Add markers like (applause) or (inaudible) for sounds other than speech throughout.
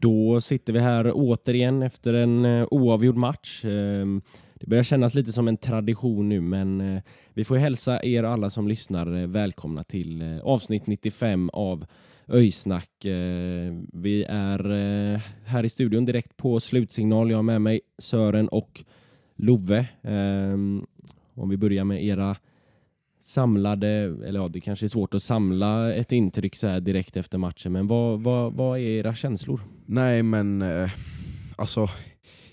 Då sitter vi här återigen efter en eh, oavgjord match. Ehm, det börjar kännas lite som en tradition nu, men eh, vi får hälsa er alla som lyssnar eh, välkomna till avsnitt 95 av Öjsnack. Ehm, vi är här i studion direkt på slutsignal. Jag har med mig Sören och Love. Ehm, om vi börjar med era samlade, eller ja, det kanske är svårt att samla ett intryck så här direkt efter matchen, men vad, vad, vad är era känslor? Nej men eh, alltså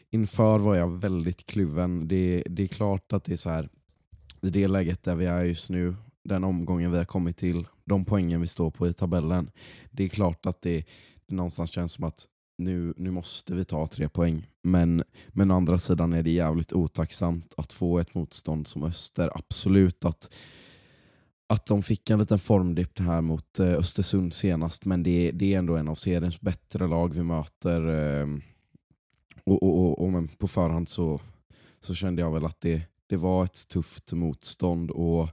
inför var jag väldigt kluven. Det, det är klart att det är så här i det läget där vi är just nu, den omgången vi har kommit till, de poängen vi står på i tabellen. Det är klart att det, det någonstans känns som att nu, nu måste vi ta tre poäng. Men, men å andra sidan är det jävligt otacksamt att få ett motstånd som Öster. Absolut att, att de fick en liten formdipp här mot eh, Östersund senast, men det, det är ändå en av seriens bättre lag vi möter. Ehm, och, och, och, och men på förhand så, så kände jag väl att det, det var ett tufft motstånd. Och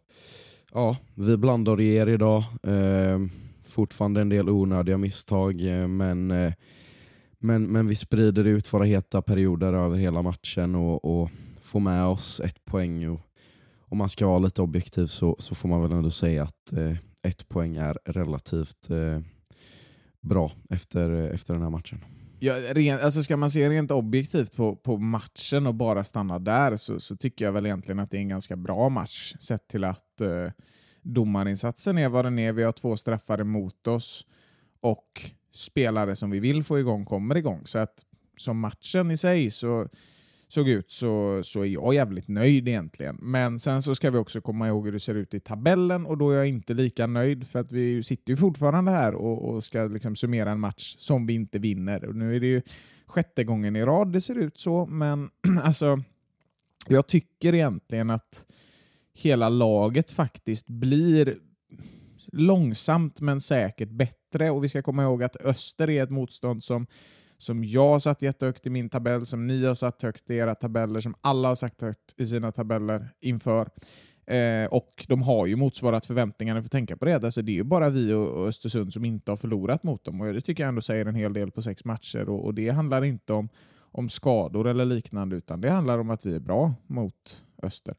ja, Vi blandar och ger idag. Ehm, fortfarande en del onödiga misstag, eh, men, eh, men, men vi sprider ut våra heta perioder över hela matchen och, och får med oss ett poäng. Och, om man ska vara lite objektiv så, så får man väl ändå säga att eh, ett poäng är relativt eh, bra efter, eh, efter den här matchen. Ja, ren, alltså ska man se rent objektivt på, på matchen och bara stanna där så, så tycker jag väl egentligen att det är en ganska bra match sett till att eh, domarinsatsen är vad den är. Vi har två straffar emot oss och spelare som vi vill få igång kommer igång. Så att som matchen i sig så såg ut så, så är jag jävligt nöjd egentligen. Men sen så ska vi också komma ihåg hur det ser ut i tabellen och då är jag inte lika nöjd för att vi sitter ju fortfarande här och, och ska liksom summera en match som vi inte vinner. Och nu är det ju sjätte gången i rad det ser ut så, men (clears throat) alltså jag tycker egentligen att hela laget faktiskt blir långsamt men säkert bättre och vi ska komma ihåg att Öster är ett motstånd som som jag har satt jättehögt i min tabell, som ni har satt högt i era tabeller, som alla har sagt högt i sina tabeller inför. Eh, och de har ju motsvarat förväntningarna, för att tänka på det. Alltså, det är ju bara vi och Östersund som inte har förlorat mot dem. Och Det tycker jag ändå säger en hel del på sex matcher. Och, och Det handlar inte om, om skador eller liknande, utan det handlar om att vi är bra mot Öster.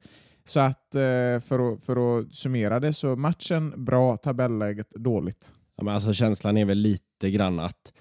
Så att eh, för, att, för att summera det, så matchen bra, tabelläget dåligt. Ja, men alltså känslan är väl lite grann att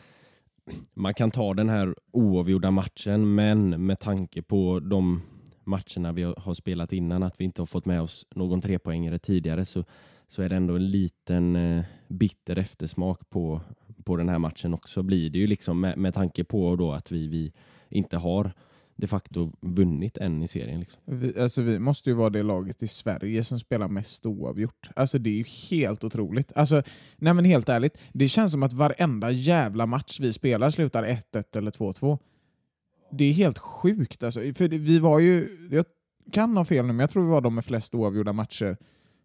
man kan ta den här oavgjorda matchen, men med tanke på de matcherna vi har spelat innan, att vi inte har fått med oss någon trepoängare tidigare, så, så är det ändå en liten eh, bitter eftersmak på, på den här matchen också. Blir det ju liksom med, med tanke på då att vi, vi inte har de facto vunnit än i serien. Liksom. Vi, alltså vi måste ju vara det laget i Sverige som spelar mest oavgjort. Alltså det är ju helt otroligt. Alltså, nej men helt ärligt, det känns som att varenda jävla match vi spelar slutar 1-1 eller 2-2. Det är helt sjukt. Alltså. För vi var ju, jag kan ha fel nu, men jag tror vi var de med flest oavgjorda matcher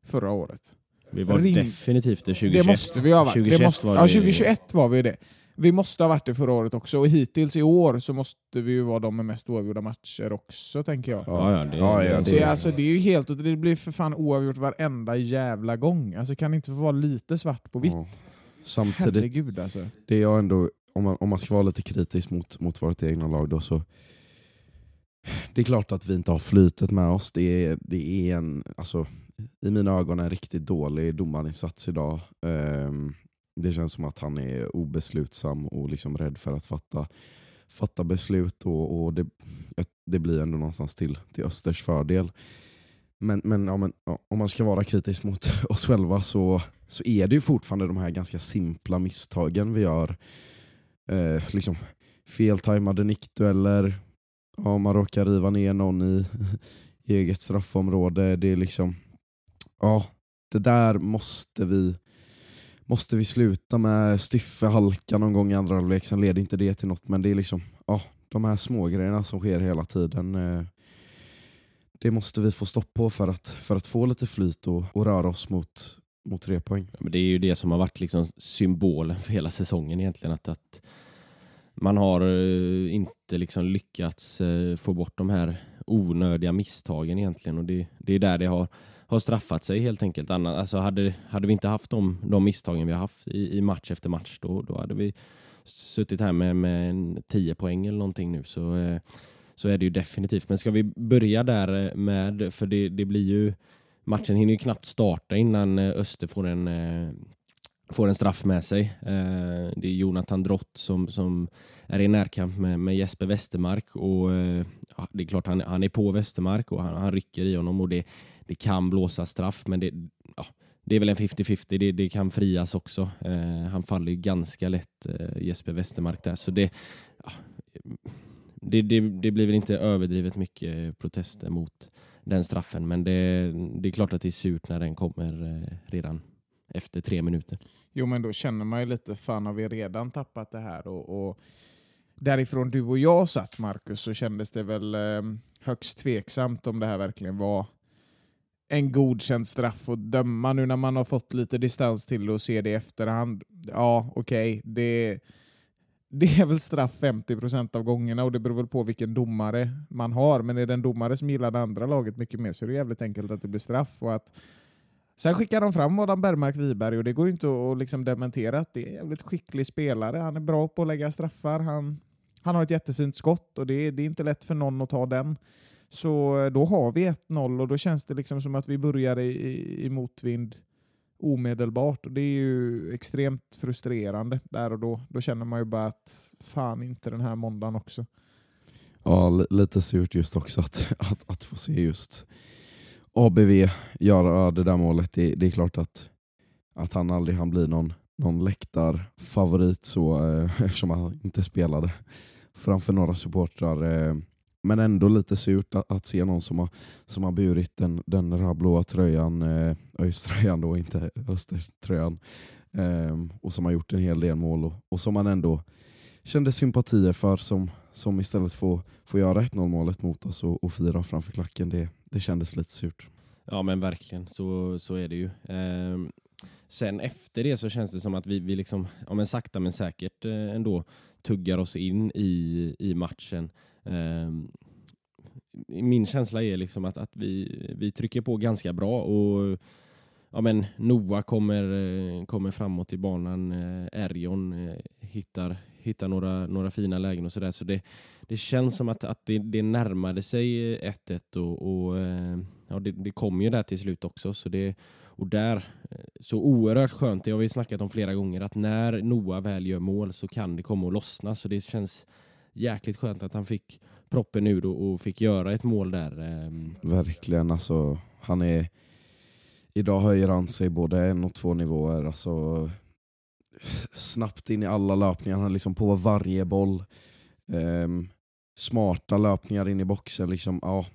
förra året. Vi var Rim- definitivt det 2021. Det måste vi ha varit. 2021 det måste, var ja, det- 2021 var vi det. Vi måste ha varit det förra året också, och hittills i år så måste vi ju vara de med mest oavgjorda matcher också, tänker jag. Ja, ja, det, Ja, ja, Det, är, alltså, det är ju helt, det blir för fan oavgjort varenda jävla gång. Alltså kan det inte få vara lite svart på vitt? Ja. Samtidigt, Herregud alltså. det är jag ändå, om man, om man ska vara lite kritisk mot, mot vårt egna lag då så det är klart att vi inte har flytet med oss. Det är, det är en, alltså, i mina ögon en riktigt dålig domarinsats idag. Ehm, det känns som att han är obeslutsam och liksom rädd för att fatta, fatta beslut och, och det, det blir ändå någonstans till, till Östers fördel. men, men, ja, men ja, om man ska vara kritisk mot (laughs) oss själva så, så är det ju fortfarande de här ganska simpla misstagen vi gör. Eh, liksom feltajmade nickdueller, ja, man råkar riva ner någon i, i (laughs) eget straffområde. Det är liksom, ja, det där måste vi måste vi sluta med Styffe halka någon gång i andra halvlek, sen leder inte det till något. Men det är liksom, ja, de här små grejerna som sker hela tiden. Eh, det måste vi få stopp på för att, för att få lite flyt och, och röra oss mot, mot tre poäng. Ja, men det är ju det som har varit liksom symbolen för hela säsongen egentligen. Att, att man har eh, inte liksom lyckats eh, få bort de här onödiga misstagen egentligen. Och det, det är där det har, har straffat sig helt enkelt. Annars, alltså hade, hade vi inte haft de, de misstagen vi har haft i, i match efter match, då, då hade vi suttit här med, med en 10 poäng eller någonting nu. Så, eh, så är det ju definitivt. Men ska vi börja där eh, med, för det, det blir ju, matchen hinner ju knappt starta innan eh, Öster får en, eh, får en straff med sig. Eh, det är Jonathan Drott som, som är i närkamp med, med Jesper Westermark och eh, ja, det är klart han, han är på Westermark och han, han rycker i honom och det, det kan blåsa straff men det, ja, det är väl en 50-50, det, det kan frias också. Eh, han faller ju ganska lätt eh, Jesper Westermark där så det, ja, det, det, det blir väl inte överdrivet mycket protester mot den straffen men det, det är klart att det är surt när den kommer eh, redan efter tre minuter. Jo, men då känner man ju lite, fan har vi redan tappat det här? Och, och därifrån du och jag satt, Marcus, så kändes det väl eh, högst tveksamt om det här verkligen var en godkänd straff att döma nu när man har fått lite distans till det och ser det i efterhand. Ja, okej, okay, det, det är väl straff 50% av gångerna och det beror väl på vilken domare man har. Men är det en domare som gillar det andra laget mycket mer så är det jävligt enkelt att det blir straff. Och att Sen skickar de fram Adam Bergmark Wiberg och det går ju inte att liksom dementera att det är en jävligt skicklig spelare. Han är bra på att lägga straffar. Han, han har ett jättefint skott och det, det är inte lätt för någon att ta den. Så eh, då har vi 1-0 och då känns det liksom som att vi börjar i, i, i motvind omedelbart. Och det är ju extremt frustrerande där och då. Då känner man ju bara att fan inte den här måndagen också. Ja, lite surt just också att, (laughs) att, att få se just ABV göra det där målet. Det, det är klart att, att han aldrig han blir någon, någon läktarfavorit så, eh, (laughs) eftersom han inte spelade framför några supportrar. Eh, men ändå lite surt att, att, se någon som har, som har burit den, den rödblåa tröjan, eh, ÖIS-tröjan då, (laughs) inte Östertröjan, eh, och som har gjort en hel del mål och, och som man ändå kände sympatier för som, som istället får, får göra 1-0 målet mot oss och, och fira framför klacken. Det, det kändes lite surt. Ja men verkligen, så, så är det ju. Ehm, sen efter det så känns det som att vi, vi liksom, ja, men sakta men säkert eh, ändå tuggar oss in i, i matchen. Ehm, min känsla är liksom att, att vi, vi trycker på ganska bra och ja, men Noah kommer, eh, kommer framåt i banan. Eh, Erjon eh, hittar, hittar några, några fina lägen och sådär. Så det, det känns som att, att det, det närmade sig 1-1 och, och ja, det, det kom ju där till slut också. Så det, och där, så oerhört skönt, det har vi snackat om flera gånger, att när Noah väl gör mål så kan det komma att lossna. Så det känns jäkligt skönt att han fick proppen ur och, och fick göra ett mål där. Ehm. Verkligen, alltså han är Idag höjer han sig både en och två nivåer. Alltså, snabbt in i alla löpningar, han är liksom på varje boll. Um, smarta löpningar in i boxen. Liksom, ja,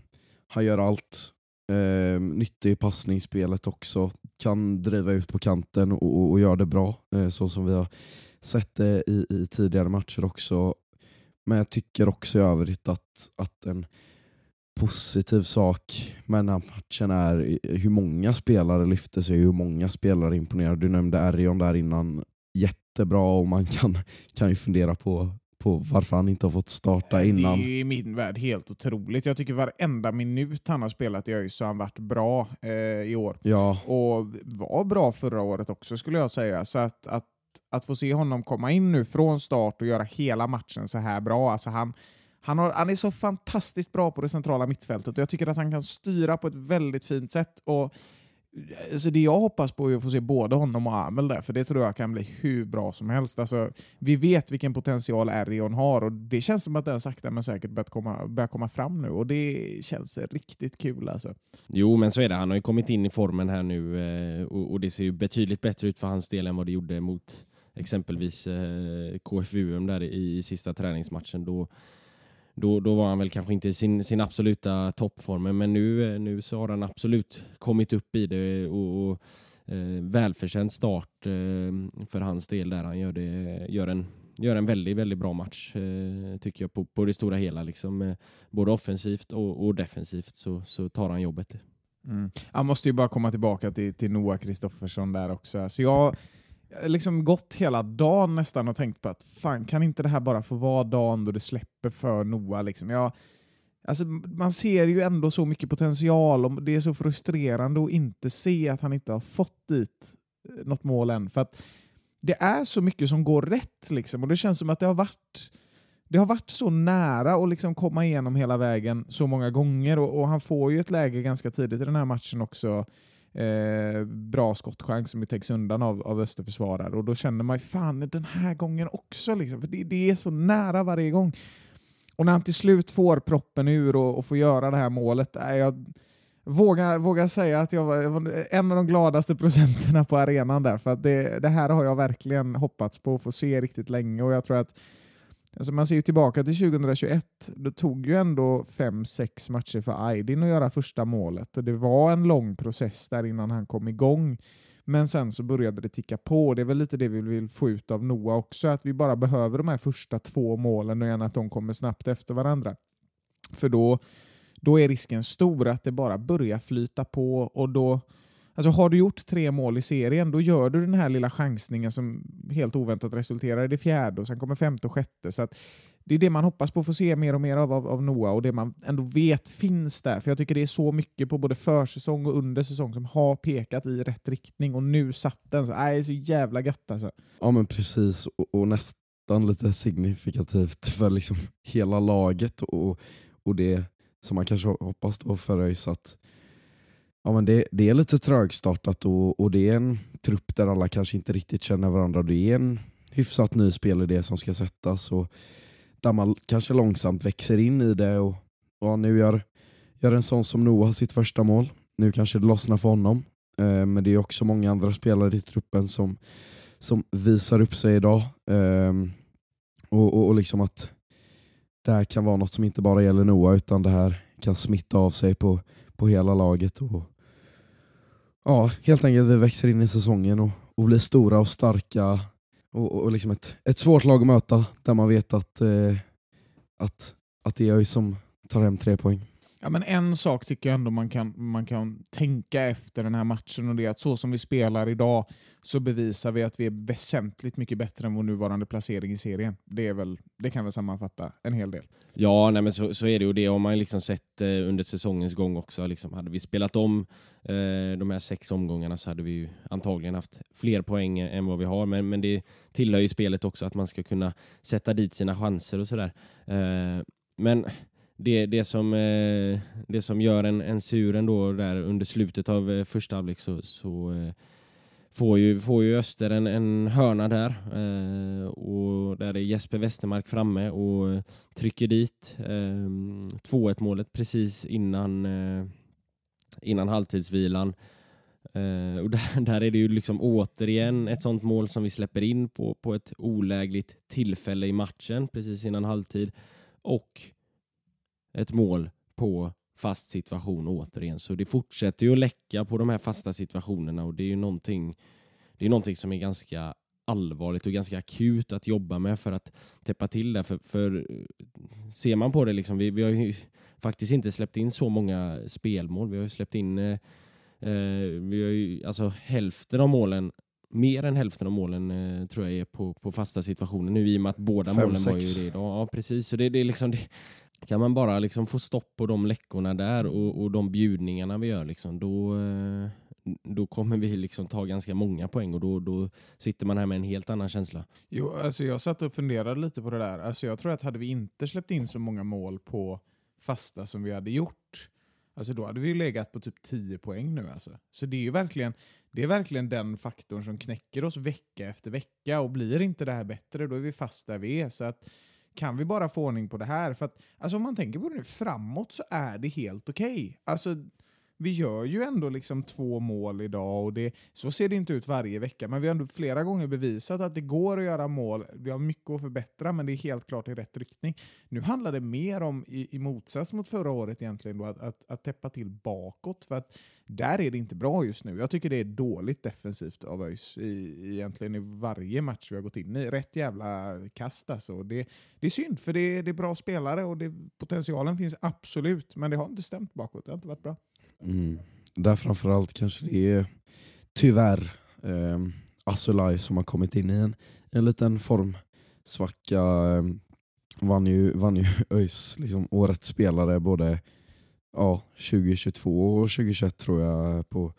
han gör allt. Um, nyttig i passningsspelet också. Kan driva ut på kanten och, och, och göra det bra, uh, så som vi har sett det i, i tidigare matcher också. Men jag tycker också i övrigt att, att en positiv sak med den här matchen är hur många spelare lyfter sig, hur många spelare imponerar. Du nämnde Erion där innan, jättebra och man kan, kan ju fundera på, på varför han inte har fått starta innan. Det är i min värld helt otroligt. Jag tycker varenda minut han har spelat i ÖIS så har han varit bra eh, i år. Ja. Och var bra förra året också skulle jag säga. Så att, att, att få se honom komma in nu från start och göra hela matchen så här bra, alltså han han, har, han är så fantastiskt bra på det centrala mittfältet och jag tycker att han kan styra på ett väldigt fint sätt. Och Alltså det jag hoppas på är att få se både honom och Amel där, för det tror jag kan bli hur bra som helst. Alltså, vi vet vilken potential Erion har och det känns som att den sakta men säkert börjat komma, börjar komma fram nu och det känns riktigt kul. Alltså. Jo, men så är det. Han har ju kommit in i formen här nu eh, och det ser ju betydligt bättre ut för hans del än vad det gjorde mot exempelvis eh, KFUM där i, i sista träningsmatchen. Då, då, då var han väl kanske inte i sin, sin absoluta toppform, men nu, eh, nu så har han absolut kommit upp i det och, och eh, välförtjänt start eh, för hans del där. Han gör, det, gör, en, gör en väldigt, väldigt bra match eh, tycker jag på, på det stora hela. Liksom, eh, både offensivt och, och defensivt så, så tar han jobbet. Mm. Han måste ju bara komma tillbaka till, till Noah Kristoffersson där också. Så jag liksom gått hela dagen nästan och tänkt på att fan, kan inte det här bara få vara dagen då det släpper för Noah? Liksom? Jag, alltså, man ser ju ändå så mycket potential och det är så frustrerande att inte se att han inte har fått dit eh, något mål än. För att det är så mycket som går rätt liksom, och det känns som att det har varit det har varit så nära att liksom komma igenom hela vägen så många gånger och, och han får ju ett läge ganska tidigt i den här matchen också eh, bra skottchans som täcks undan av, av österförsvarare. Och då känner man ju fan den här gången också. Liksom, för det, det, är så nära varje gång. Och när han till slut får proppen ur och, och får göra det här målet, äh, jag vågar, vågar säga att jag var, jag var, en av de gladaste procenterna på arenan där. För att det, det här har jag verkligen hoppats på att få se riktigt länge och jag tror att Alltså man ser ju tillbaka till 2021. då tog ju ändå fem sex matcher för Aydin att göra första målet. Och det var en lång process där innan han kom igång. Men sen så började det ticka på. Det är väl lite det vi vill få ut av Noah också. Att vi bara behöver de här första två målen och gärna att de kommer snabbt efter varandra. För då, då är risken stor att det bara börjar flyta på och då Alltså har du gjort tre mål i serien, då gör du den här lilla chansningen som helt oväntat resulterar i det fjärde och sen kommer femte och sjätte. Så det är det man hoppas på att få se mer och mer av, av, av Noah och det man ändå vet finns där. För jag tycker det är så mycket på både försäsong och undersäsong som har pekat i rätt riktning och nu satt den. Så, äh, så jävla gött alltså. Ja men precis, och, och nästan lite signifikativt för liksom hela laget och, och det som man kanske hoppas då för ÖIS att Ja, men det, det är lite trögstartat och, och det är en trupp där alla kanske inte riktigt känner varandra. Det är en hyfsat ny spelidé som ska sättas och där man kanske långsamt växer in i det. Och, och nu gör, gör en sån som Noah sitt första mål. Nu kanske det lossnar för honom. Eh, men det är också många andra spelare i truppen som, som visar upp sig idag. Eh, och, och, och liksom att det här kan vara något som inte bara gäller Noah utan det här kan smitta av sig på, på hela laget. Och, ja, helt enkelt vi växer in i säsongen och, och blir stora och starka. Och, och liksom ett, ett svårt lag att möta där man vet att, eh, att, att det är jag som tar hem tre poäng. Ja, men en sak tycker jag ändå man kan, man kan tänka efter den här matchen och det är att så som vi spelar idag så bevisar vi att vi är väsentligt mycket bättre än vår nuvarande placering i serien. Det, är väl, det kan väl sammanfatta en hel del. Ja, nej, men så, så är det ju. det har man liksom sett eh, under säsongens gång också. Liksom, hade vi spelat om eh, de här sex omgångarna så hade vi antagligen haft fler poäng än vad vi har. Men, men det tillhör ju spelet också att man ska kunna sätta dit sina chanser och sådär. Eh, men det, det, som, eh, det som gör en, en sur ändå där under slutet av eh, första halvlek så, så eh, får, ju, får ju Öster en, en hörna där eh, och där är Jesper Westermark framme och trycker dit eh, 2-1 målet precis innan, eh, innan halvtidsvilan. och där, där, är det ju liksom återigen ett sånt mål som vi släpper in på, på ett olägligt tillfälle i matchen precis innan halvtid och ett mål på fast situation återigen. Så det fortsätter ju att läcka på de här fasta situationerna och det är ju någonting, det är någonting som är ganska allvarligt och ganska akut att jobba med för att täppa till det. För, för ser man på det, liksom, vi, vi har ju faktiskt inte släppt in så många spelmål. Vi har ju släppt in eh, eh vi har ju, alltså, hälften av målen mer än hälften av målen eh, tror jag är på, på fasta situationer nu i och med att båda Fem, målen sex. var ju det idag. Ja, precis. Så det, det, är liksom, det, kan man bara liksom få stopp på de läckorna där och, och de bjudningarna vi gör, liksom, då, eh, då kommer vi liksom ta ganska många poäng och då, då sitter man här med en helt annan känsla. Jo, alltså jag satt och funderade lite på det där. Alltså jag tror att hade vi inte släppt in så många mål på fasta som vi hade gjort, Alltså då hade vi ju legat på typ 10 poäng nu. Alltså. Så det är ju verkligen, det är verkligen den faktorn som knäcker oss vecka efter vecka. Och blir inte det här bättre, då är vi fast där vi är. Så att, kan vi bara få ordning på det här? För att, alltså om man tänker på det nu, framåt så är det helt okej. Okay. Alltså, vi gör ju ändå liksom två mål idag och det, så ser det inte ut varje vecka. Men vi har ändå flera gånger bevisat att det går att göra mål. Vi har mycket att förbättra men det är helt klart i rätt riktning. Nu handlar det mer om, i, i motsats mot förra året egentligen, då, att, att, att täppa till bakåt. För att där är det inte bra just nu. Jag tycker det är dåligt defensivt av ÖIS i, egentligen i varje match vi har gått in i. Rätt jävla kast alltså. Det, det är synd för det, det är bra spelare och det, potentialen finns absolut men det har inte stämt bakåt. Det har inte varit bra. Mm. Där framförallt kanske det är tyvärr eh, Asulaj som har kommit in i en, en liten formsvacka. Eh, vann ju, vann ju (laughs) ÖIS liksom, årets spelare både ja, 2022 och 2021 tror jag på,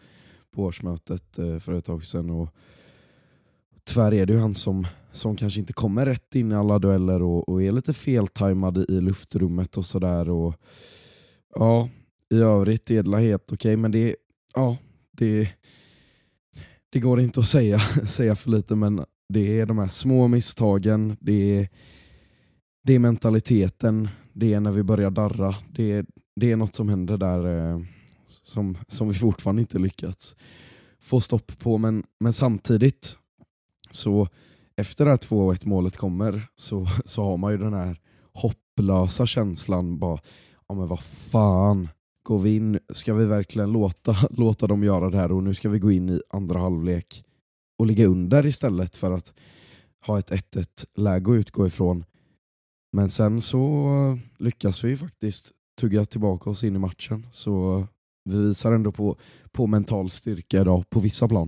på årsmötet eh, för ett tag sedan. Och, tyvärr är det ju han som, som kanske inte kommer rätt in i alla dueller och, och är lite feltajmad i luftrummet och sådär. Ja, i övrigt Edla helt okej, okay, men det, ja, det, det går inte att säga, (laughs) säga för lite, men det är de här små misstagen, det är, det är mentaliteten, det är när vi börjar darra, det är, det är något som händer där eh, som, som vi fortfarande inte lyckats få stopp på. Men, men samtidigt, så efter det här 2-1 målet kommer så, så har man ju den här hopplösa känslan. bara, ja men vad fan, går vi in, ska vi verkligen låta, (laughs) låta dem göra det här och nu ska vi gå in i andra halvlek och ligga under istället för att ha ett 1-1 läge att utgå ifrån. Men sen så lyckas vi faktiskt tugga tillbaka oss in i matchen. Så vi visar ändå på, på mental styrka idag på vissa plan.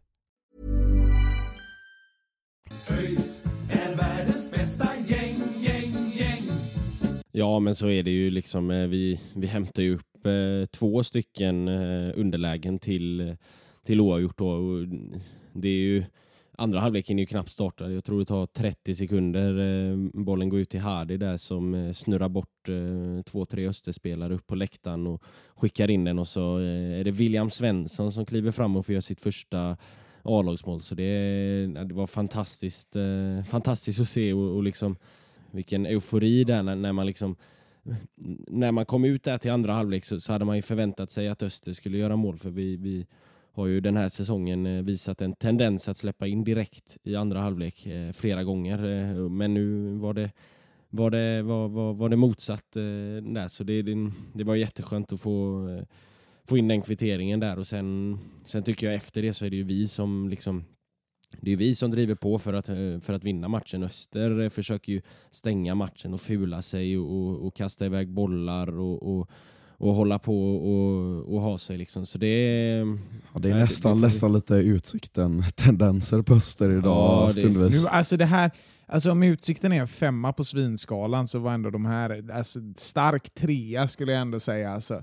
ÖIS är världens bästa gäng, gäng, gäng. Ja, men så är det ju liksom. Eh, vi, vi hämtar ju upp eh, två stycken eh, underlägen till, eh, till oavgjort. Då. Och det är ju, andra halvleken är ju knappt startad. Jag tror det tar 30 sekunder. Eh, bollen går ut till Hardy där som snurrar bort två, tre Österspelare upp på läktaren och skickar in den. Och så är det William Svensson som kliver fram och får göra sitt första A-lagsmål. Så det, det var fantastiskt, eh, fantastiskt att se och, och liksom vilken eufori där när, när man liksom när man kom ut där till andra halvlek så, så hade man ju förväntat sig att Öster skulle göra mål för vi, vi har ju den här säsongen eh, visat en tendens att släppa in direkt i andra halvlek eh, flera gånger. Eh, men nu var det, var det, var, var, var det motsatt eh, där så det, det, det var jätteskönt att få, eh, få in den kvitteringen där och sen, sen tycker jag efter det så är det ju vi som liksom det är vi som driver på för att, eh, för att vinna matchen. Öster eh, försöker ju stänga matchen och fula sig och, och, och kasta iväg bollar och, och, och hålla på och, och ha sig. Liksom. Så det är, Ja, det är Nej, nästan, det nästan lite utsikten, (laughs) tendenser på Öster idag Ja, det- stundvis. Nu, alltså det här, alltså om utsikten är en femma på svinskalan så var ändå de här, alltså stark trea skulle jag ändå säga. Alltså,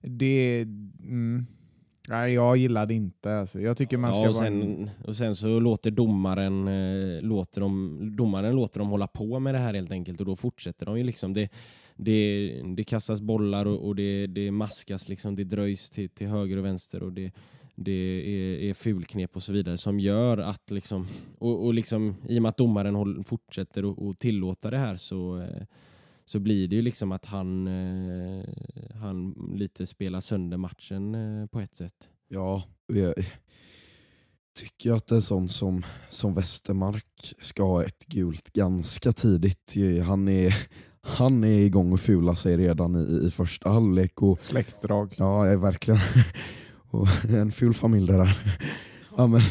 det, mm, nej, jag gillar det inte. Alltså. Jag tycker man ska ja, och, vara... en- sen, och sen så låter domaren, eh, låter dem, domaren låter dem hålla på med det här helt enkelt och då fortsätter de ju liksom. Det, det, det kastas bollar och, och det, det maskas, liksom, det dröjs till, till höger och vänster och det, det är, är fulknep och så vidare som gör att liksom, och, och liksom, i och med att domaren håll, fortsätter och tillåta det här så, eh, så blir det ju liksom att han, eh, han lite spelar sönder matchen eh, på ett sätt. Ja, jag tycker att en sån som, som Westermark ska ha ett gult ganska tidigt. Han är, han är igång och fular sig redan i, i första halvlek. Och, Släktdrag. ja, är verkligen (laughs) och en ful familj det där. Ja, men, (laughs)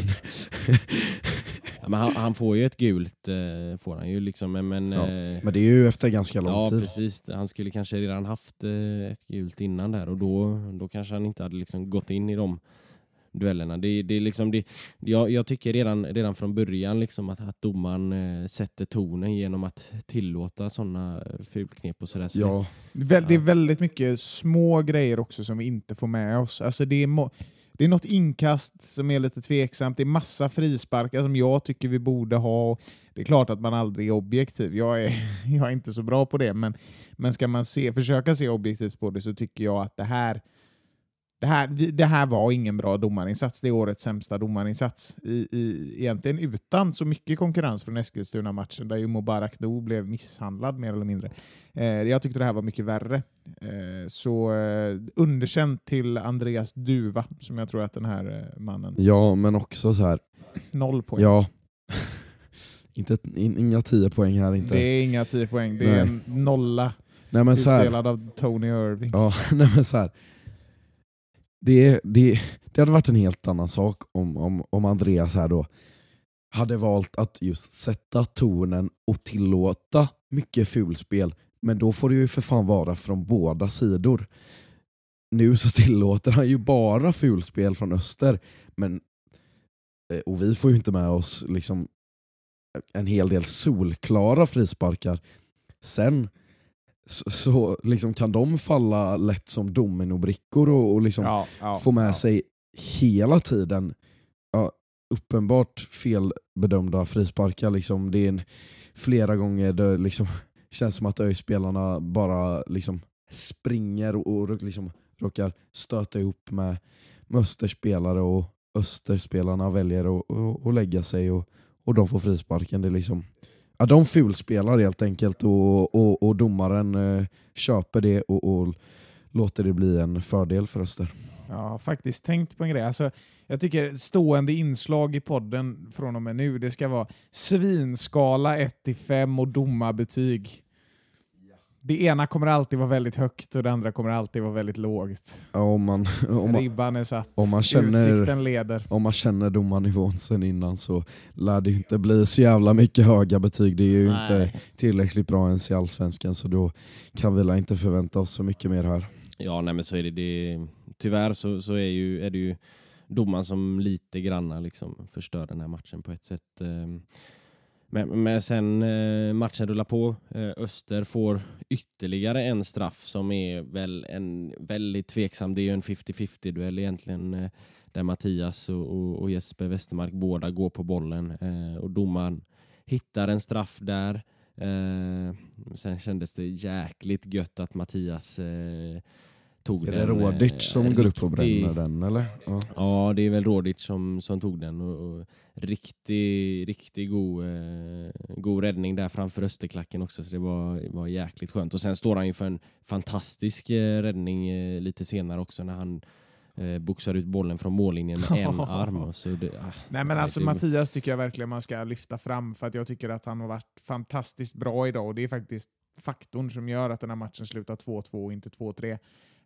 Ja, men han, han får ju ett gult, eh, får han ju liksom, men... men Ja, eh, men det är ju efter ganska lång Ja tid. precis, han skulle kanske redan haft eh, ett gult innan där och då, då kanske han inte hade liksom gått in i de duellerna. Det, det är liksom det, jag, jag tycker redan, redan från början liksom att, att domaren eh, sätter tonen genom att tillåta sådana fulknep och sådär. Så det- Ja, Väl- Det är väldigt mycket små grejer också som vi inte får med oss. Alltså det, är det är något inkast som är lite tveksamt. Det är massa frisparkar som jag tycker vi borde ha. Det är klart att man aldrig är objektiv. Jag är, (laughs) jag är inte så bra på det, men, men ska man se, försöka se objektivt på det så tycker jag att det här det här, det här var ingen bra domarinsats. Det är årets sämsta domarinsats. I, i, egentligen utan så mycket konkurrens från Eskilstuna-matchen där ju Mubarak Noor blev misshandlad mer eller mindre. Eh, jag tyckte det här var mycket värre. Eh, så eh, underkänt till Andreas Duva, som jag tror att den här eh, mannen... ja, men också så här. Noll poäng. Ja, (laughs) inte, in, inga tio poäng här inte. Det är inga 10 poäng. Det är en nolla Nej, men så här, utdelad av Tony Irving. Ja, (laughs) nej men så här. Det, det, det hade varit en helt annan sak om, om, om Andreas här då hade valt att just sätta tonen och tillåta mycket fulspel. Men då får det ju för fan vara från båda sidor. Nu så (laughs) tillåter han ju bara fulspel från öster. Men, eh, och vi får ju inte med oss liksom en hel del solklara frisparkar. Sen så, så liksom kan de falla lätt som dominobrickor och, och liksom Ja, ja, få med ja. sig hela tiden ja, uppenbart felbedömda frisparkar. Liksom. Det är en, flera gånger det liksom, (laughs) känns som att ÖIS-spelarna bara liksom, springer och, och liksom, råkar stöta ihop med, med Östers spelare och Österspelarna väljer att lägga sig och, och de får frisparken. Det är liksom, ja, de fulspelar helt enkelt och, och, och domaren eh, köper det och, och låter det bli en fördel för Öster. Jag har faktiskt tänkt på en grej. Alltså, jag tycker stående inslag i podden från och med nu, det ska vara svinskala 1-5 och domarbetyg. Det ena kommer alltid vara väldigt högt och det andra kommer alltid vara väldigt lågt. Ja, Om man, om man, Ribban är satt. om man känner- Utsikten leder. om man känner domarnivån sen innan så lär det inte bli så jävla mycket höga betyg. Det är ju inte Nej. tillräckligt bra ens i Allsvenskan så då kan vi väl inte förvänta oss så mycket mer här. Ja, nej men så är det. det tyvärr så, så är, ju, är det ju domaren som lite granna liksom förstör den här matchen på ett sätt. Men, men sen eh, matchen rullar på. Eh, Öster får ytterligare en straff som är väl en väldigt tveksam. Det är ju en 50-50 duell egentligen. eh, Där Mattias och, och, och Jesper Westermark båda går på bollen. Eh, Och domaren hittar en straff där. Eh, sen kändes det jäkligt gött att Mattias eh, tog Är den. det Rodic eh, som går upp och riktig- bränner den eller? Ja. Ja, det är väl Rodic som, som tog den. Och, och riktig, riktig god, eh, god räddning där framför Österklacken också, så det var, var jäkligt skönt. Och sen står han ju för en fantastisk eh, räddning eh, lite senare också när han eh, boxar ut bollen från mållinjen med en (laughs) arm. Så det, ah, Nej men alltså det- Mattias tycker jag verkligen man ska lyfta fram för att jag tycker att han har varit fantastiskt bra idag och det är faktiskt faktorn som gör att den här matchen slutar 2-2 och inte 2-3.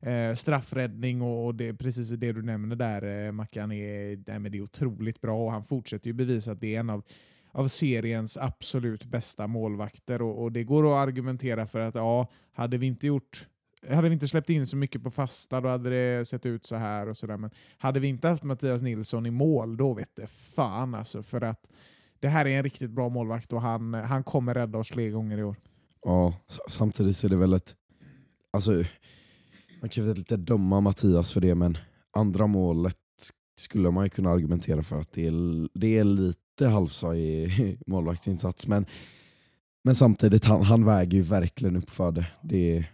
Eh, straffräddning och, och det precis det du nämner där eh, Mackan, är, nej, men det är otroligt bra och han fortsätter ju bevisa att det är en av av seriens absolut bästa målvakter och, och det går att argumentera för att ja, hade vi inte gjort hade vi inte släppt in så mycket på fasta, då hade det sett ut så här och sådär. Men hade vi inte haft Mattias Nilsson i mål, då vet det fan alltså. För att det här är en riktigt bra målvakt och han, han kommer rädda oss fler gånger i år. Ja, samtidigt så är det väl ett... Alltså, man kan väl inte döma Mattias för det, men andra målet skulle man ju kunna argumentera för att det är, det är lite halvsaj (laughs) målvaktsinsats. Men, men samtidigt, han, han väger ju verkligen upp för det. det,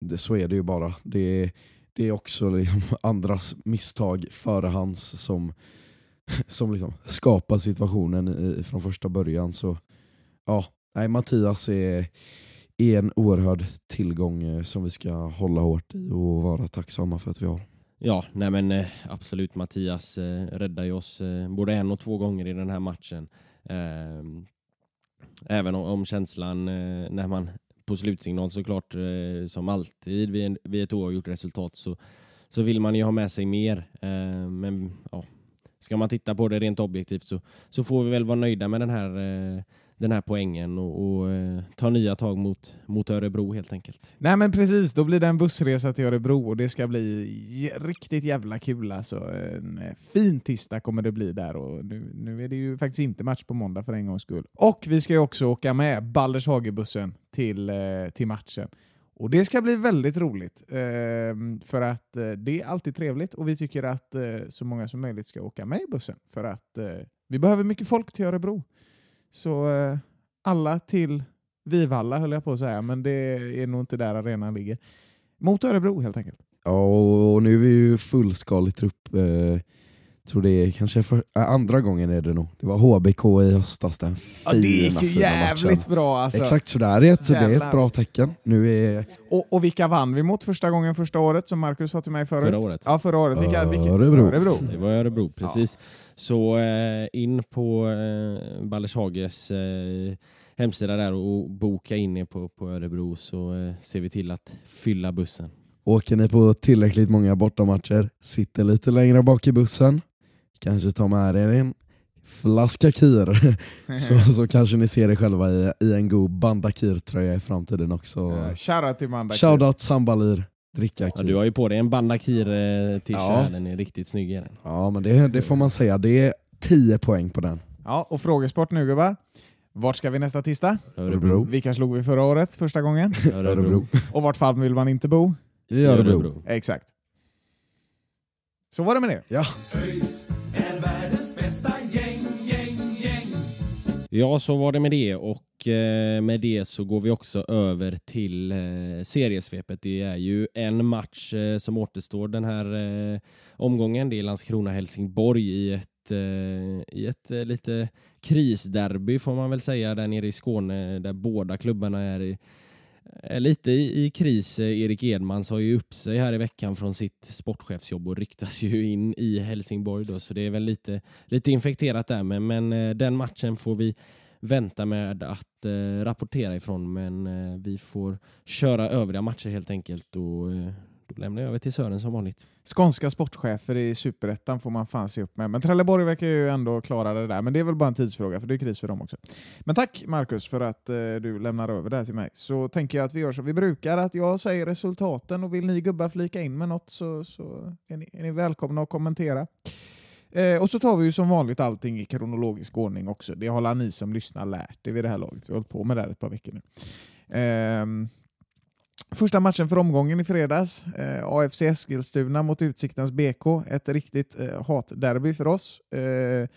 det så är det ju bara. Det, det är också liksom (laughs) andras misstag före hans som, (laughs) som liksom skapar situationen i, från första början. Så ja, nej, Mattias är är en oerhörd tillgång eh, som vi ska hålla hårt i och vara tacksamma för att vi har. Ja, nej men eh, absolut. Mattias eh, räddar ju oss eh, både en och två gånger i den här matchen. Ehm, även om, om känslan eh, när man på slutsignal såklart, eh, som alltid vid, vid ett oavgjort resultat, så, så vill man ju ha med sig mer. Ehm, men ja, ska man titta på det rent objektivt så, så får vi väl vara nöjda med den här, eh, den här poängen och, och eh, ta nya tag mot, mot Örebro helt enkelt. Nej men precis, då blir det en bussresa till Örebro och det ska bli riktigt jävla kul alltså. En eh, fin tisdag kommer det bli där och nu, nu är det ju faktiskt inte match på måndag för en gångs skull. Och vi ska ju också åka med Balders Hagebussen till, eh, till matchen. Och det ska bli väldigt roligt, eh, för att eh, det är alltid trevligt och vi tycker att eh, så många som möjligt ska åka med i bussen. För att eh, vi behöver mycket folk till Örebro. Så eh, alla till Vivalla höll jag på att säga, men det är nog inte där arenan ligger. Mot Örebro helt enkelt. Ja, och nu är vi ju fullskalig trupp. Eh, tror det är kanske för, äh, andra gången är det nog. Det var HBK i höstas, den Ja, fina, det gick ju jävligt matchen. bra alltså. Exakt sådär, det är, ett, det är ett bra tecken. Nu är Och, och vilka vann vi mot första gången första året som Marcus sa till mig förut? Förra året. Ja, förra året. Vilka, vilka? Örebro. Örebro. Det var Örebro, precis. Så eh, in på eh, Baldershages eh, hemsida där och boka in er på, på Örebro så eh, ser vi till att fylla bussen. Åker ni på tillräckligt många bortamatcher, sitter lite längre bak i bussen, kanske tar med er en flaska kir, (laughs) så, så kanske ni ser er själva i, i en god Bandakir-tröja i framtiden också. Ja, Shoutout till Manda. Shoutout Sambalir, dricka Ja, du har ju på dig en Bandakir eh, t-shirt, Ja. den är riktigt snygg. den. Ja men det, det får man säga, det är 10 poäng på den. Ja, och frågesport nu gubbar. Vart ska vi nästa tisdag? Örebro. Vilka slog vi förra året första gången? Örebro. Och vart fan vill man inte bo? I Örebro. Exakt. Så var det med det. Ja. Ja, så var det med det och eh, med det så går vi också över till eh, seriesvepet. Det är ju en match eh, som återstår den här eh, omgången. Det är Landskrona-Helsingborg i ett, eh, i ett eh, lite krisderby får man väl säga där nere i Skåne där båda klubbarna är i, är Eh, lite i, i kris. Eh, Erik Edman sa ju upp sig här i veckan från sitt sportchefsjobb och ryktas ju in i Helsingborg då, så det är väl lite, lite infekterat där. Men, men eh, den matchen får vi vänta med att eh, rapportera ifrån, men eh, vi får köra övriga matcher helt enkelt och eh, då lämnar jag över till Sören som vanligt. Skånska sportchefer i Superettan får man fan se upp med. Men Trelleborg verkar ju ändå klara det där. Men det är väl bara en tidsfråga, för det är kris för dem också. Men tack Marcus för att eh, du lämnar över det här till mig. Så tänker jag att vi gör som vi brukar, att jag säger resultaten och vill ni gubbar flika in med något så, så är, ni, är ni välkomna att kommentera. Eh, och så tar vi ju som vanligt allting i kronologisk ordning också. Det har ni som lyssnar lärt er vid det här laget. Vi har hållit på med det här ett par veckor nu. Eh, Första matchen för omgången i fredags. Eh, AFC Eskilstuna mot Utsiktens BK. Ett riktigt eh, hatderby för oss. Eh,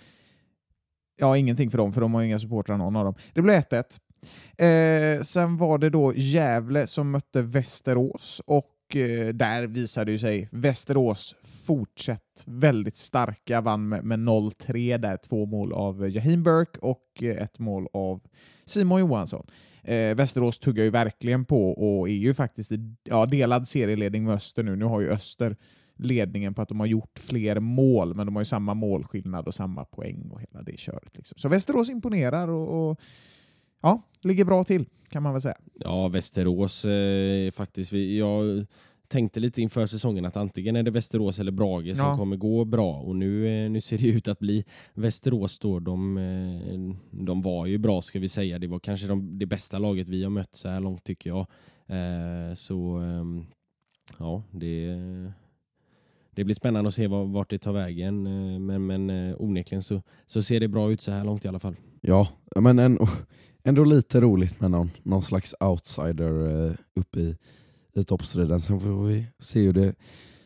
ja, ingenting för dem, för de har inga supportrar någon av dem. Det blev 1-1. Eh, sen var det då Gävle som mötte Västerås och eh, där visade ju sig Västerås fortsatt väldigt starka, vann med, med 0-3 där. Två mål av Jaheim Burke och ett mål av Simon Johansson. Eh, Västerås tuggar ju verkligen på och är ju faktiskt i ja, delad serieledning med Öster nu. Nu har ju Öster ledningen på att de har gjort fler mål, men de har ju samma målskillnad och samma poäng och hela det köret. Liksom. Så Västerås imponerar och, och ja, ligger bra till kan man väl säga. Ja, Västerås eh, faktiskt. Vi, jag tänkte lite inför säsongen att antingen är det Västerås eller Brage som Ja. kommer gå bra och nu, eh, nu ser det ut att bli Västerås då. De, eh, de var ju bra ska vi säga. Det var kanske de, det bästa laget vi har mött så här långt tycker jag. Eh, så ehm, ja, det, det blir spännande att se var, vart det tar vägen. Eh, men men eh, onekligen så, så ser det bra ut så här långt i alla fall. Ja, men en, ändå lite roligt med någon, någon slags outsider eh, uppe i, i toppstriden. Sen får vi se hur det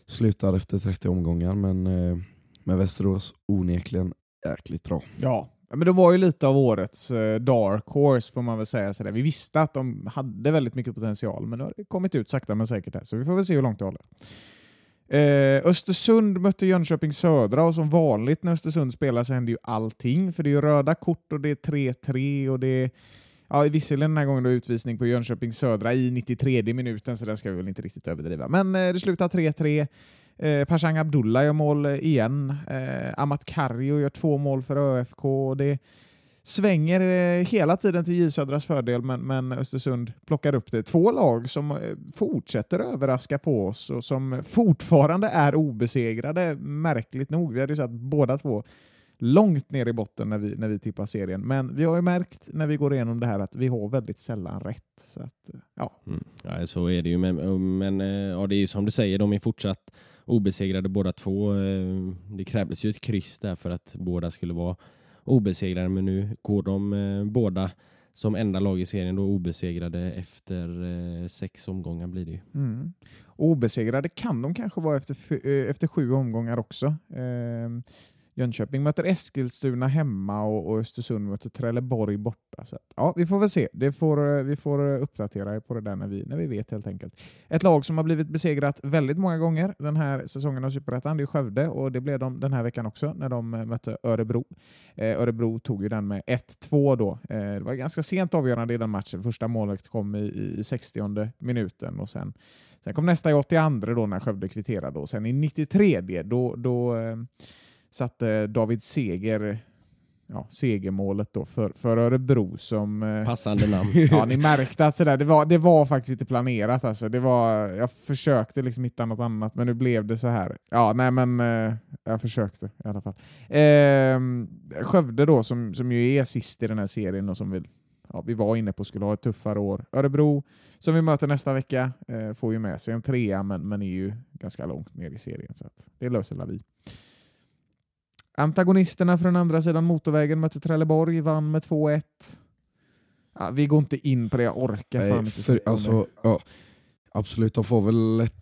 slutar efter 30 omgångar. Men eh, med Västerås onekligen jäkligt bra. Ja, men det var ju lite av årets eh, dark horse får man väl säga. Sådär. Vi visste att de hade väldigt mycket potential, men det har kommit ut sakta men säkert här, så vi får väl se hur långt det håller. Eh, Östersund mötte Jönköping Södra och som vanligt när Östersund spelar så händer ju allting. För det är ju röda kort och det är 3-3 och det är... Ja, visserligen den här gången då utvisning på Jönköping Södra i 93 minuten, så den ska vi väl inte riktigt överdriva. Men eh, det slutar 3-3. Eh, Pashang Abdullah gör mål igen. Eh, Amat Karjo gör två mål för ÖFK. Och det svänger eh, hela tiden till J Södras fördel, men, men Östersund plockar upp det. Två lag som eh, fortsätter överraska på oss och som fortfarande är obesegrade, märkligt nog. Vi hade ju satt båda två långt ner i botten när vi, när vi tippar serien. Men vi har ju märkt när vi går igenom det här att vi har väldigt sällan rätt. Så att, eh, ja. Mm. Ja, så är det ju. Men, men ja, det är ju som du säger, de är fortsatt obesegrade båda två. Det krävdes ju ett kryss där för att båda skulle vara obesegrade, men nu går de eh, båda som enda lag i serien då obesegrade efter eh, sex omgångar blir det ju. Mm. Obesegrade kan de kanske vara efter, eh, efter sju omgångar också. Eh, Jönköping möter Eskilstuna hemma och, och Östersund möter Trelleborg borta. Så att, ja, vi får väl se. Det får, eh, vi får eh, uppdatera er på det där när vi, när vi vet helt enkelt. Ett lag som har blivit besegrat väldigt många gånger den här säsongen av Superettan, det är Skövde och det blev de den här veckan också när de eh, mötte Örebro. Eh, Örebro tog ju den med 1-2 då. Eh, det var ganska sent avgörande i den matchen. Första målet kom i, i 60 minuten och sen, sen kom nästa i 82 då när Skövde kvitterade och sen i 93 då, då eh, satte David Seger ja, segermålet då för, för Örebro som... eh, Passande namn. (laughs) Ja, ni märkte att sådär, det, var, det var faktiskt inte planerat. Alltså. Det var, jag försökte liksom hitta något annat, men nu blev det så här. Ja, nej men eh, jag försökte i alla fall. Eh, Skövde då, som, som ju är sist i den här serien och som vill, ja, vi var inne på skulle ha ett tuffare år. Örebro, som vi möter nästa vecka, eh, får ju med sig en trea, men, men är ju ganska långt ner i serien. Så det löser vi. Antagonisterna från andra sidan motorvägen mötte Trelleborg, vann med 2-1. Ja, vi går inte in på det, jag orkar fan Nej, inte för, alltså, ja, absolut, de får väl ett,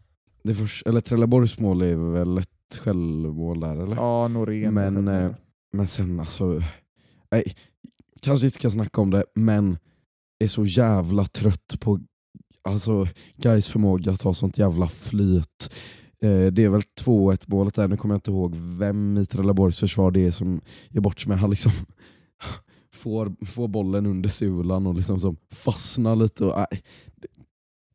det förs- eller Trelleborgs mål är väl ett självmål där eller? Ja, Norén. Men, eh, men sen alltså, nej, kanske inte ska snacka om det, men är så jävla trött på alltså, Gais förmåga att ha sånt jävla flyt. Eh, det är väl 2-1 målet där, nu kommer jag inte ihåg vem i Trelleborgs försvar det är som gör bort sig, men han liksom (laughs) får, får bollen under sulan och liksom som fastnar lite. Och, äh,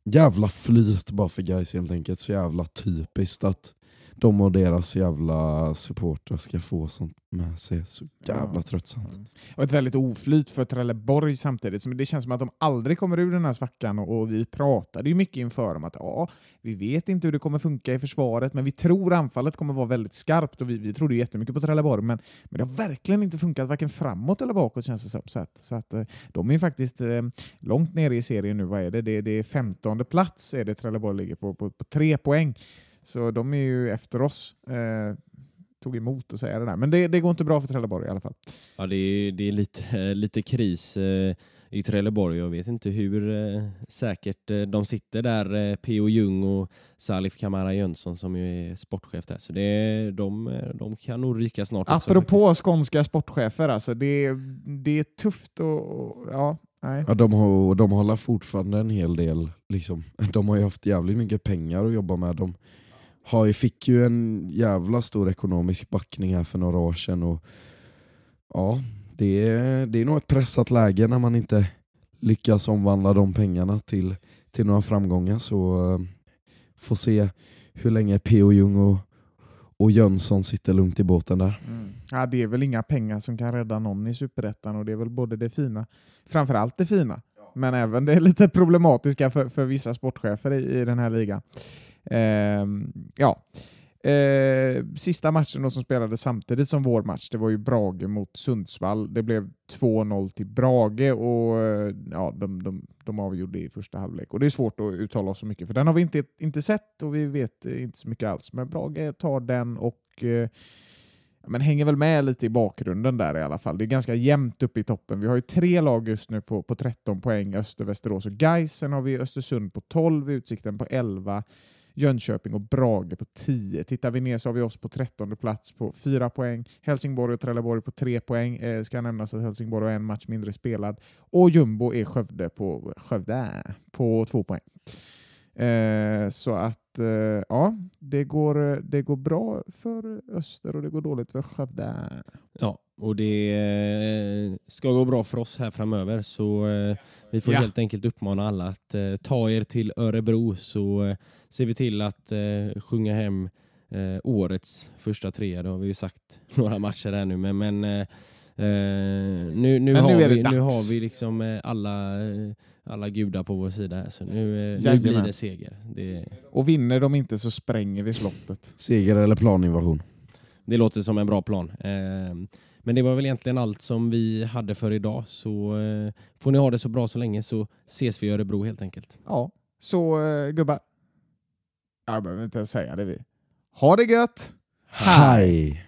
jävla flyt bara för Gais helt enkelt, så jävla typiskt att de och deras jävla supportrar ska få sånt med sig. Så jävla Ja. tröttsamt. Och ett väldigt oflyt för Trelleborg samtidigt. Det känns som att de aldrig kommer ur den här svackan och, vi pratade ju mycket inför om att ja, vi vet inte hur det kommer funka i försvaret, men vi tror anfallet kommer vara väldigt skarpt och vi, vi trodde jättemycket på Trelleborg, men, men det har verkligen inte funkat varken framåt eller bakåt känns det som. Så att, så att, eh, de är ju faktiskt eh, långt nere i serien nu. Vad är det? Det, det är femtonde plats är det Trelleborg ligger på, på, på tre poäng. Så de är ju efter oss. Eh, tog emot att säga det där. Men det, det går inte bra för Trelleborg i alla fall. Ja, det är, det är lite, (laughs) lite kris eh, i Trelleborg. Jag vet inte hur eh, säkert eh, de sitter där, eh, P.O. Ljung och Salif Kamara Jönsson som ju är sportchef där. Så det, de, de kan nog ryka snart också. Apropå faktiskt. skånska sportchefer, alltså, det, det är tufft och, och ja, nej. Ja, de, har, de håller fortfarande en hel del, liksom. (laughs) de har ju haft jävligt mycket pengar att jobba med. De har, ju- fick ju en jävla stor ekonomisk backning här för några år sedan. Och, ja, det, är, det är nog ett pressat läge när man inte lyckas omvandla de pengarna till, till några framgångar. Så eh, får se hur länge P.O. Jung och, och Jönsson sitter lugnt i båten där. Mm. Ja, det är väl inga pengar som kan rädda någon i Superettan och det är väl både det fina, framförallt det fina, men även det lite problematiska för, för vissa sportchefer i, i den här ligan. Ehm, ja. Eh, sista matchen då som spelades samtidigt som vår match, det var ju Brage mot Sundsvall. Det blev 2-0 till Brage och eh, ja, de, de, de avgjorde i första halvlek. Och det är svårt att uttala oss så mycket, för den har vi inte, inte sett och vi vet eh, inte så mycket alls. Men Brage tar den och eh, men hänger väl med lite i bakgrunden där i alla fall. Det är ganska jämnt uppe i toppen. Vi har ju tre lag just nu på, på 13 poäng, Öster, Västerås och Gais. Sen har vi Östersund på 12, Utsikten på 11, Jönköping och Brage på 10. Tittar vi ner så har vi oss på 13 plats på 4 poäng. Helsingborg och Trelleborg på 3 poäng. Eh, ska nämnas att Helsingborg har en match mindre spelad. Och Jumbo är Skövde på, Skövde på 2 poäng. Eh, så att eh, ja, det går, det går bra för Öster och det går dåligt för Skövde. Ja, och det eh, ska gå bra för oss här framöver så eh, vi får Ja. helt enkelt uppmana alla att eh, ta er till Örebro så eh, ser vi till att eh, sjunga hem eh, årets första trea. Det har vi ju sagt (laughs) några matcher här nu men, men eh, eh, nu, nu, Men har nu vi, nu har vi liksom eh, alla, alla gudar på vår sida här så nu, eh, nu blir det seger. Det, Och vinner de inte så spränger vi slottet. Seger eller planinvasion? Det låter som en bra plan. Men det var väl egentligen allt som vi hade för idag. Så eh, får ni ha det så bra så länge så ses vi i Örebro helt enkelt. Ja, så eh, gubbar. Jag behöver inte ens säga det vi. Ha det gött! Hej!